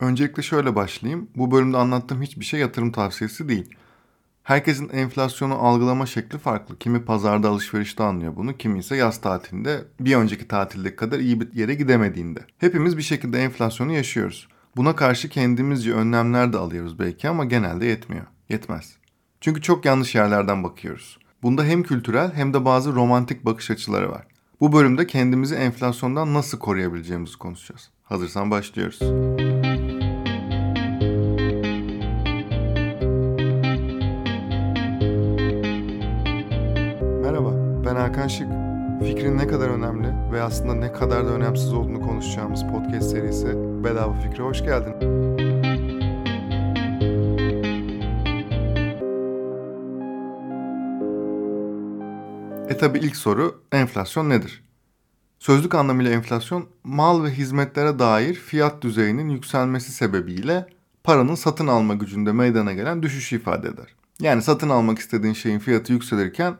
Öncelikle şöyle başlayayım. Bu bölümde anlattığım hiçbir şey yatırım tavsiyesi değil. Herkesin enflasyonu algılama şekli farklı. Kimi pazarda alışverişte anlıyor bunu, kimi ise yaz tatilinde bir önceki tatildeki kadar iyi bir yere gidemediğinde. Hepimiz bir şekilde enflasyonu yaşıyoruz. Buna karşı kendimizce önlemler de alıyoruz belki ama genelde yetmiyor. Yetmez. Çünkü çok yanlış yerlerden bakıyoruz. Bunda hem kültürel hem de bazı romantik bakış açıları var. Bu bölümde kendimizi enflasyondan nasıl koruyabileceğimizi konuşacağız. Hazırsan başlıyoruz. Merhaba, ben Hakan Şık. Fikrin ne kadar önemli ve aslında ne kadar da önemsiz olduğunu konuşacağımız podcast serisi Bedava Fikre hoş geldin. E tabi ilk soru enflasyon nedir? Sözlük anlamıyla enflasyon mal ve hizmetlere dair fiyat düzeyinin yükselmesi sebebiyle paranın satın alma gücünde meydana gelen düşüşü ifade eder. Yani satın almak istediğin şeyin fiyatı yükselirken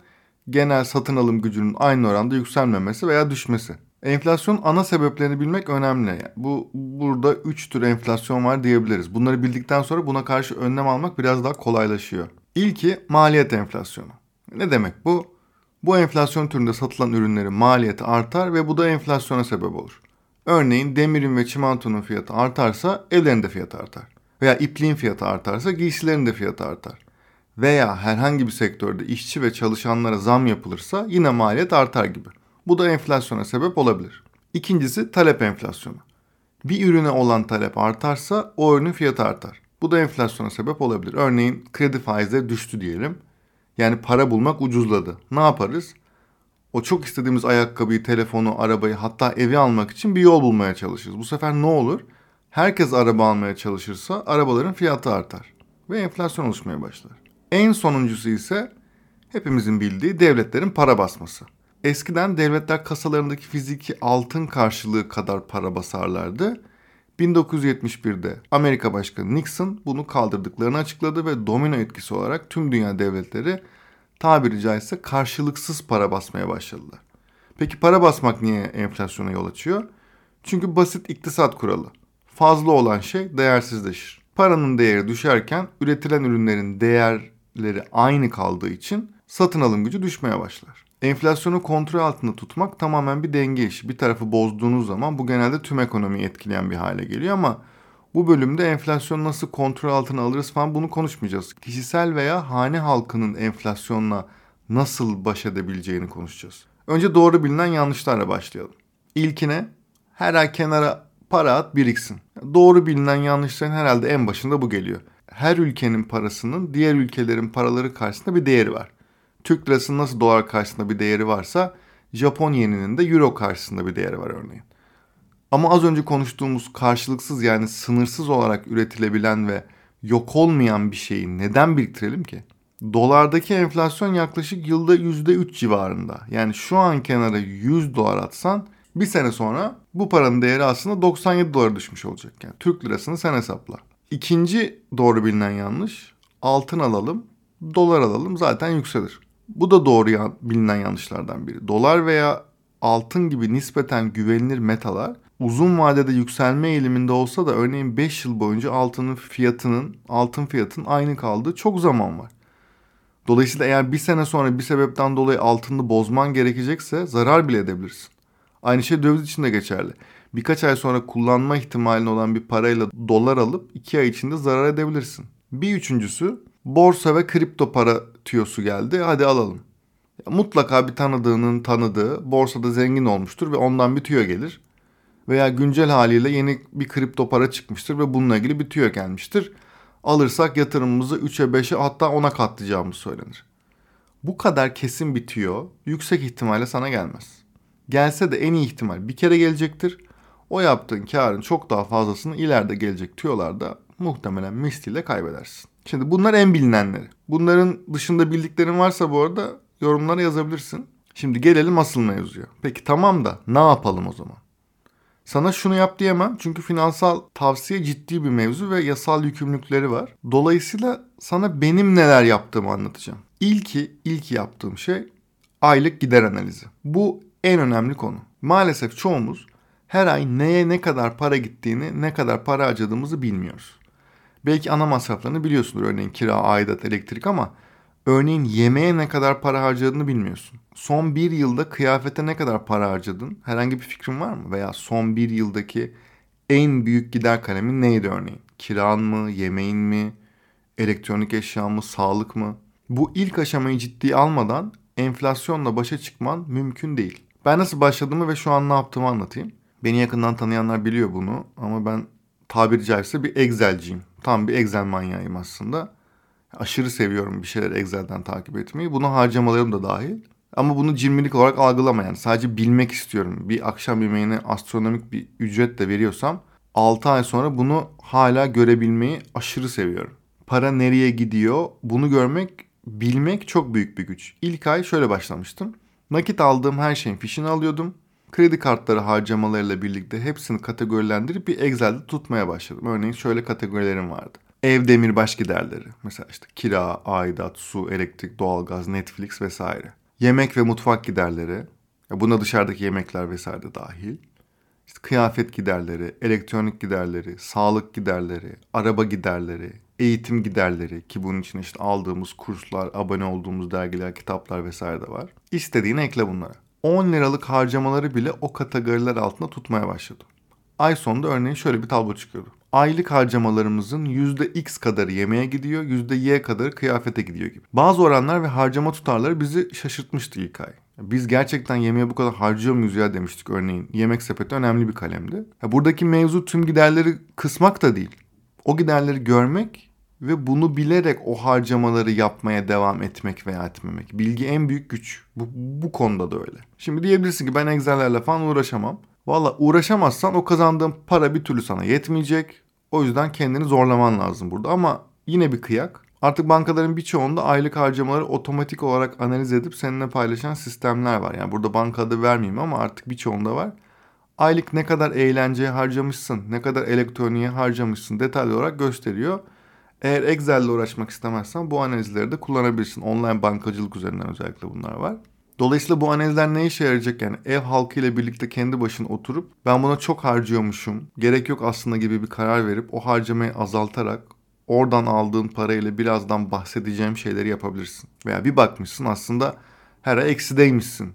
genel satın alım gücünün aynı oranda yükselmemesi veya düşmesi. Enflasyon ana sebeplerini bilmek önemli. Bu burada 3 tür enflasyon var diyebiliriz. Bunları bildikten sonra buna karşı önlem almak biraz daha kolaylaşıyor. İlki maliyet enflasyonu. Ne demek bu? Bu enflasyon türünde satılan ürünlerin maliyeti artar ve bu da enflasyona sebep olur. Örneğin demirin ve çimentonun fiyatı artarsa evlerin de fiyatı artar. Veya ipliğin fiyatı artarsa giysilerin de fiyatı artar. Veya herhangi bir sektörde işçi ve çalışanlara zam yapılırsa yine maliyet artar gibi. Bu da enflasyona sebep olabilir. İkincisi talep enflasyonu. Bir ürüne olan talep artarsa o ürünün fiyatı artar. Bu da enflasyona sebep olabilir. Örneğin kredi faizleri düştü diyelim. Yani para bulmak ucuzladı. Ne yaparız? O çok istediğimiz ayakkabıyı, telefonu, arabayı hatta evi almak için bir yol bulmaya çalışırız. Bu sefer ne olur? Herkes araba almaya çalışırsa arabaların fiyatı artar ve enflasyon oluşmaya başlar. En sonuncusu ise hepimizin bildiği devletlerin para basması. Eskiden devletler kasalarındaki fiziki altın karşılığı kadar para basarlardı. 1971'de Amerika Başkanı Nixon bunu kaldırdıklarını açıkladı ve domino etkisi olarak tüm dünya devletleri tabiri caizse karşılıksız para basmaya başladılar. Peki para basmak niye enflasyona yol açıyor? Çünkü basit iktisat kuralı. Fazla olan şey değersizleşir. Paranın değeri düşerken üretilen ürünlerin değerleri aynı kaldığı için satın alım gücü düşmeye başlar. Enflasyonu kontrol altında tutmak tamamen bir denge işi. Bir tarafı bozduğunuz zaman bu genelde tüm ekonomiyi etkileyen bir hale geliyor ama bu bölümde enflasyonu nasıl kontrol altına alırız falan bunu konuşmayacağız. Kişisel veya hane halkının enflasyonla nasıl baş edebileceğini konuşacağız. Önce doğru bilinen yanlışlarla başlayalım. İlkine her ay kenara para at biriksin. Doğru bilinen yanlışların herhalde en başında bu geliyor. Her ülkenin parasının diğer ülkelerin paraları karşısında bir değeri var. Türk lirasının nasıl dolar karşısında bir değeri varsa Japon yeninin de euro karşısında bir değeri var örneğin. Ama az önce konuştuğumuz karşılıksız yani sınırsız olarak üretilebilen ve yok olmayan bir şeyi neden biriktirelim ki? Dolardaki enflasyon yaklaşık yılda %3 civarında. Yani şu an kenara 100 dolar atsan bir sene sonra bu paranın değeri aslında 97 dolara düşmüş olacak. Yani Türk lirasını sen hesapla. İkinci doğru bilinen yanlış altın alalım, dolar alalım zaten yükselir. Bu da doğru yan, bilinen yanlışlardan biri. Dolar veya altın gibi nispeten güvenilir metalar uzun vadede yükselme eğiliminde olsa da örneğin 5 yıl boyunca altının fiyatının, altın fiyatının aynı kaldığı çok zaman var. Dolayısıyla eğer bir sene sonra bir sebepten dolayı altını bozman gerekecekse zarar bile edebilirsin. Aynı şey döviz için de geçerli. Birkaç ay sonra kullanma ihtimalin olan bir parayla dolar alıp iki ay içinde zarar edebilirsin. Bir üçüncüsü borsa ve kripto para tüyosu geldi hadi alalım. Mutlaka bir tanıdığının tanıdığı borsada zengin olmuştur ve ondan bir tüyo gelir. Veya güncel haliyle yeni bir kripto para çıkmıştır ve bununla ilgili bir tüyo gelmiştir. Alırsak yatırımımızı 3'e 5'e hatta 10'a katlayacağımız söylenir. Bu kadar kesin bir tüyo yüksek ihtimalle sana gelmez. Gelse de en iyi ihtimal bir kere gelecektir. O yaptığın karın çok daha fazlasını ileride gelecek tüyolarda muhtemelen misliyle kaybedersin. Şimdi bunlar en bilinenleri. Bunların dışında bildiklerin varsa bu arada yorumlara yazabilirsin. Şimdi gelelim asıl mevzuya. Peki tamam da ne yapalım o zaman? Sana şunu yap diyemem çünkü finansal tavsiye ciddi bir mevzu ve yasal yükümlülükleri var. Dolayısıyla sana benim neler yaptığımı anlatacağım. İlki, ilk yaptığım şey aylık gider analizi. Bu en önemli konu. Maalesef çoğumuz her ay neye ne kadar para gittiğini, ne kadar para harcadığımızı bilmiyoruz. Belki ana masraflarını biliyorsundur örneğin kira, aidat, elektrik ama örneğin yemeğe ne kadar para harcadığını bilmiyorsun. Son bir yılda kıyafete ne kadar para harcadın? Herhangi bir fikrin var mı? Veya son bir yıldaki en büyük gider kalemin neydi örneğin? Kiran mı, yemeğin mi, elektronik eşya mı, sağlık mı? Bu ilk aşamayı ciddiye almadan enflasyonla başa çıkman mümkün değil. Ben nasıl başladığımı ve şu an ne yaptığımı anlatayım. Beni yakından tanıyanlar biliyor bunu ama ben tabiri caizse bir Excel'ciyim. Tam bir Excel manyağıyım aslında. Aşırı seviyorum bir şeyler Excel'den takip etmeyi. Buna harcamalarım da dahil. Ama bunu cimrilik olarak algılama yani. Sadece bilmek istiyorum. Bir akşam yemeğine astronomik bir ücret de veriyorsam 6 ay sonra bunu hala görebilmeyi aşırı seviyorum. Para nereye gidiyor bunu görmek, bilmek çok büyük bir güç. İlk ay şöyle başlamıştım. Nakit aldığım her şeyin fişini alıyordum. Kredi kartları harcamalarıyla birlikte hepsini kategorilendirip bir Excel'de tutmaya başladım. Örneğin şöyle kategorilerim vardı. Ev demirbaş giderleri. Mesela işte kira, aidat, su, elektrik, doğalgaz, Netflix vesaire. Yemek ve mutfak giderleri. Buna dışarıdaki yemekler vesaire de dahil. İşte kıyafet giderleri, elektronik giderleri, sağlık giderleri, araba giderleri, eğitim giderleri ki bunun için işte aldığımız kurslar, abone olduğumuz dergiler, kitaplar vesaire de var. İstediğini ekle bunlara. 10 liralık harcamaları bile o kategoriler altında tutmaya başladım. Ay sonunda örneğin şöyle bir tablo çıkıyordu. Aylık harcamalarımızın %X kadarı yemeğe gidiyor, %Y kadarı kıyafete gidiyor gibi. Bazı oranlar ve harcama tutarları bizi şaşırtmıştı ilk ay. Biz gerçekten yemeğe bu kadar harcıyor muyuz ya demiştik örneğin. Yemek sepeti önemli bir kalemdi. Buradaki mevzu tüm giderleri kısmak da değil. O giderleri görmek ve bunu bilerek o harcamaları yapmaya devam etmek veya etmemek. Bilgi en büyük güç. Bu, bu konuda da öyle. Şimdi diyebilirsin ki ben Excel'lerle falan uğraşamam. Valla uğraşamazsan o kazandığın para bir türlü sana yetmeyecek. O yüzden kendini zorlaman lazım burada. Ama yine bir kıyak. Artık bankaların birçoğunda aylık harcamaları otomatik olarak analiz edip seninle paylaşan sistemler var. Yani burada banka adı vermeyeyim ama artık birçoğunda var. Aylık ne kadar eğlenceye harcamışsın, ne kadar elektroniğe harcamışsın detaylı olarak gösteriyor. Eğer Excel ile uğraşmak istemezsen bu analizleri de kullanabilirsin. Online bankacılık üzerinden özellikle bunlar var. Dolayısıyla bu analizler ne işe yarayacak yani ev halkı ile birlikte kendi başına oturup ben buna çok harcıyormuşum gerek yok aslında gibi bir karar verip o harcamayı azaltarak oradan aldığın parayla birazdan bahsedeceğim şeyleri yapabilirsin. Veya bir bakmışsın aslında her ay eksideymişsin.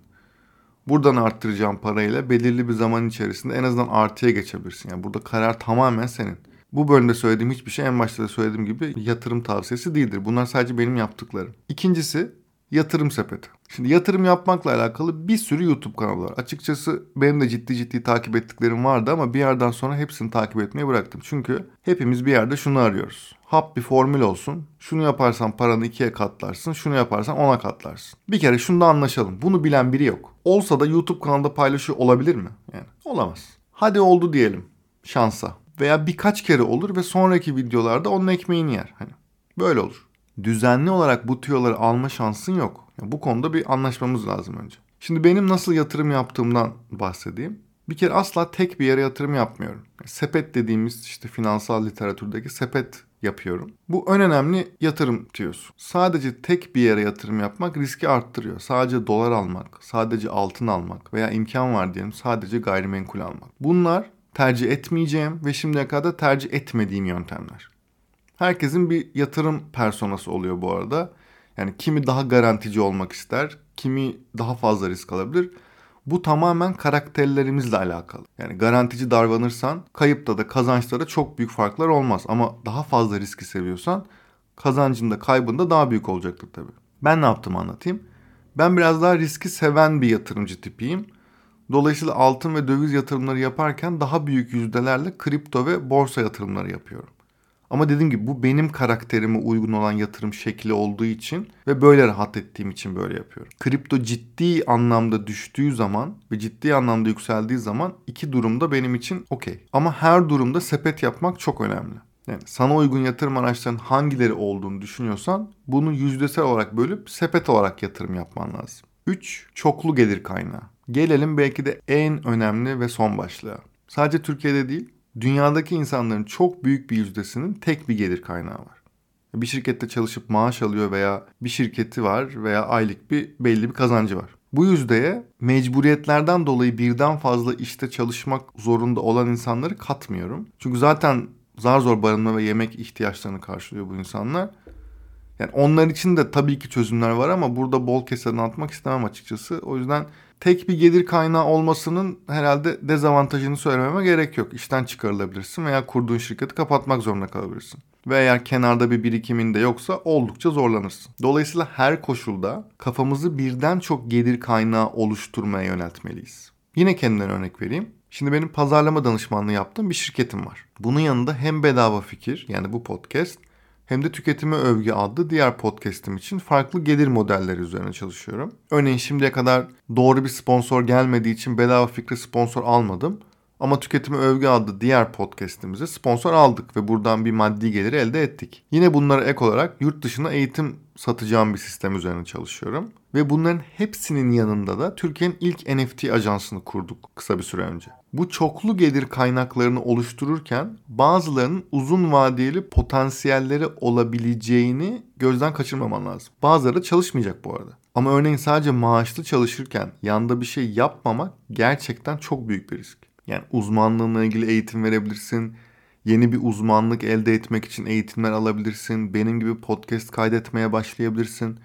Buradan arttıracağım parayla belirli bir zaman içerisinde en azından artıya geçebilirsin. Yani burada karar tamamen senin. Bu bölümde söylediğim hiçbir şey en başta da söylediğim gibi yatırım tavsiyesi değildir. Bunlar sadece benim yaptıklarım. İkincisi yatırım sepeti. Şimdi yatırım yapmakla alakalı bir sürü YouTube kanalı var. Açıkçası benim de ciddi ciddi takip ettiklerim vardı ama bir yerden sonra hepsini takip etmeyi bıraktım. Çünkü hepimiz bir yerde şunu arıyoruz. Hap bir formül olsun. Şunu yaparsan paranı ikiye katlarsın. Şunu yaparsan ona katlarsın. Bir kere şunda anlaşalım. Bunu bilen biri yok. Olsa da YouTube kanalında paylaşıyor olabilir mi? Yani olamaz. Hadi oldu diyelim. Şansa. Veya birkaç kere olur ve sonraki videolarda onun ekmeğini yer. Hani böyle olur. Düzenli olarak bu tüyoları alma şansın yok. Yani bu konuda bir anlaşmamız lazım önce. Şimdi benim nasıl yatırım yaptığımdan bahsedeyim. Bir kere asla tek bir yere yatırım yapmıyorum. Sepet dediğimiz işte finansal literatürdeki sepet yapıyorum. Bu en önemli yatırım diyorsun. Sadece tek bir yere yatırım yapmak riski arttırıyor. Sadece dolar almak, sadece altın almak veya imkan var diyelim sadece gayrimenkul almak. Bunlar tercih etmeyeceğim ve şimdiye kadar tercih etmediğim yöntemler. Herkesin bir yatırım personası oluyor bu arada. Yani kimi daha garantici olmak ister, kimi daha fazla risk alabilir. Bu tamamen karakterlerimizle alakalı. Yani garantici davranırsan kayıpta da kazançta da çok büyük farklar olmaz. Ama daha fazla riski seviyorsan kazancında kaybında daha büyük olacaktır tabii. Ben ne yaptım anlatayım. Ben biraz daha riski seven bir yatırımcı tipiyim. Dolayısıyla altın ve döviz yatırımları yaparken daha büyük yüzdelerle kripto ve borsa yatırımları yapıyorum. Ama dediğim gibi bu benim karakterime uygun olan yatırım şekli olduğu için ve böyle rahat ettiğim için böyle yapıyorum. Kripto ciddi anlamda düştüğü zaman ve ciddi anlamda yükseldiği zaman iki durumda benim için okey. Ama her durumda sepet yapmak çok önemli. Yani sana uygun yatırım araçlarının hangileri olduğunu düşünüyorsan bunu yüzdesel olarak bölüp sepet olarak yatırım yapman lazım. 3. Çoklu gelir kaynağı. Gelelim belki de en önemli ve son başlığa. Sadece Türkiye'de değil, dünyadaki insanların çok büyük bir yüzdesinin tek bir gelir kaynağı var. Bir şirkette çalışıp maaş alıyor veya bir şirketi var veya aylık bir belli bir kazancı var. Bu yüzdeye mecburiyetlerden dolayı birden fazla işte çalışmak zorunda olan insanları katmıyorum. Çünkü zaten zar zor barınma ve yemek ihtiyaçlarını karşılıyor bu insanlar. Yani onlar için de tabii ki çözümler var ama burada bol keseden atmak istemem açıkçası. O yüzden tek bir gelir kaynağı olmasının herhalde dezavantajını söylememe gerek yok. İşten çıkarılabilirsin veya kurduğun şirketi kapatmak zorunda kalabilirsin. Ve eğer kenarda bir birikimin de yoksa oldukça zorlanırsın. Dolayısıyla her koşulda kafamızı birden çok gelir kaynağı oluşturmaya yöneltmeliyiz. Yine kendimden örnek vereyim. Şimdi benim pazarlama danışmanlığı yaptığım bir şirketim var. Bunun yanında hem bedava fikir yani bu podcast hem de tüketime övgü adlı diğer podcast'im için farklı gelir modelleri üzerine çalışıyorum. Örneğin şimdiye kadar doğru bir sponsor gelmediği için bedava fikri sponsor almadım. Ama Tüketime Övgü adlı diğer podcast'imize sponsor aldık ve buradan bir maddi geliri elde ettik. Yine bunlara ek olarak yurt dışına eğitim satacağım bir sistem üzerine çalışıyorum. Ve bunların hepsinin yanında da Türkiye'nin ilk NFT ajansını kurduk kısa bir süre önce. Bu çoklu gelir kaynaklarını oluştururken bazılarının uzun vadeli potansiyelleri olabileceğini gözden kaçırmaman lazım. Bazıları da çalışmayacak bu arada. Ama örneğin sadece maaşlı çalışırken yanda bir şey yapmamak gerçekten çok büyük bir risk. Yani uzmanlığınla ilgili eğitim verebilirsin. Yeni bir uzmanlık elde etmek için eğitimler alabilirsin. Benim gibi podcast kaydetmeye başlayabilirsin.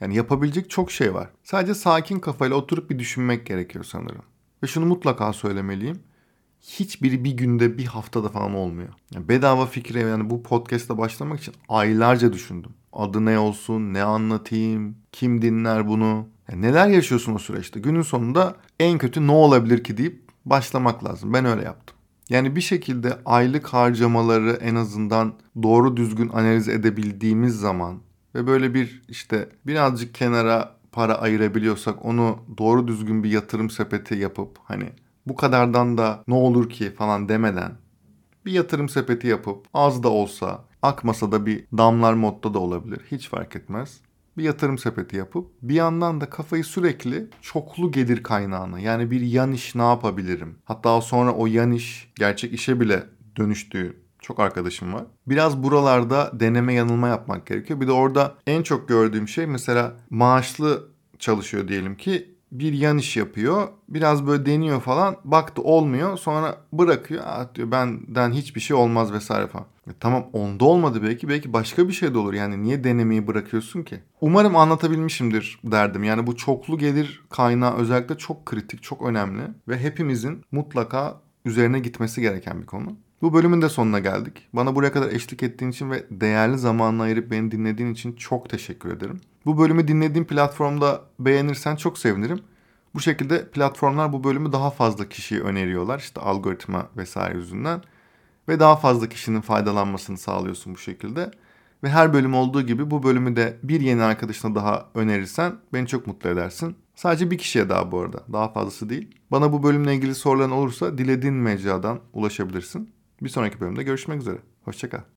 Yani yapabilecek çok şey var. Sadece sakin kafayla oturup bir düşünmek gerekiyor sanırım. Ve şunu mutlaka söylemeliyim. Hiçbiri bir günde bir haftada falan olmuyor. Yani bedava fikre yani bu podcast'a başlamak için aylarca düşündüm. Adı ne olsun, ne anlatayım, kim dinler bunu. Yani neler yaşıyorsun o süreçte. Günün sonunda en kötü ne olabilir ki deyip başlamak lazım. Ben öyle yaptım. Yani bir şekilde aylık harcamaları en azından doğru düzgün analiz edebildiğimiz zaman ve böyle bir işte birazcık kenara para ayırabiliyorsak onu doğru düzgün bir yatırım sepeti yapıp hani bu kadardan da ne olur ki falan demeden bir yatırım sepeti yapıp az da olsa akmasa da bir damlar modda da olabilir. Hiç fark etmez bir yatırım sepeti yapıp bir yandan da kafayı sürekli çoklu gelir kaynağına yani bir yan iş ne yapabilirim? Hatta sonra o yan iş gerçek işe bile dönüştüğü çok arkadaşım var. Biraz buralarda deneme yanılma yapmak gerekiyor. Bir de orada en çok gördüğüm şey mesela maaşlı çalışıyor diyelim ki bir yan iş yapıyor. Biraz böyle deniyor falan. Baktı olmuyor. Sonra bırakıyor. Aa, diyor benden hiçbir şey olmaz vesaire falan. E, tamam onda olmadı belki. Belki başka bir şey de olur. Yani niye denemeyi bırakıyorsun ki? Umarım anlatabilmişimdir derdim. Yani bu çoklu gelir kaynağı özellikle çok kritik, çok önemli. Ve hepimizin mutlaka üzerine gitmesi gereken bir konu. Bu bölümün de sonuna geldik. Bana buraya kadar eşlik ettiğin için ve değerli zamanını ayırıp beni dinlediğin için çok teşekkür ederim. Bu bölümü dinlediğin platformda beğenirsen çok sevinirim. Bu şekilde platformlar bu bölümü daha fazla kişiye öneriyorlar. İşte algoritma vesaire yüzünden. Ve daha fazla kişinin faydalanmasını sağlıyorsun bu şekilde. Ve her bölüm olduğu gibi bu bölümü de bir yeni arkadaşına daha önerirsen beni çok mutlu edersin. Sadece bir kişiye daha bu arada. Daha fazlası değil. Bana bu bölümle ilgili soruların olursa dilediğin mecradan ulaşabilirsin. Bir sonraki bölümde görüşmek üzere. Hoşçakal.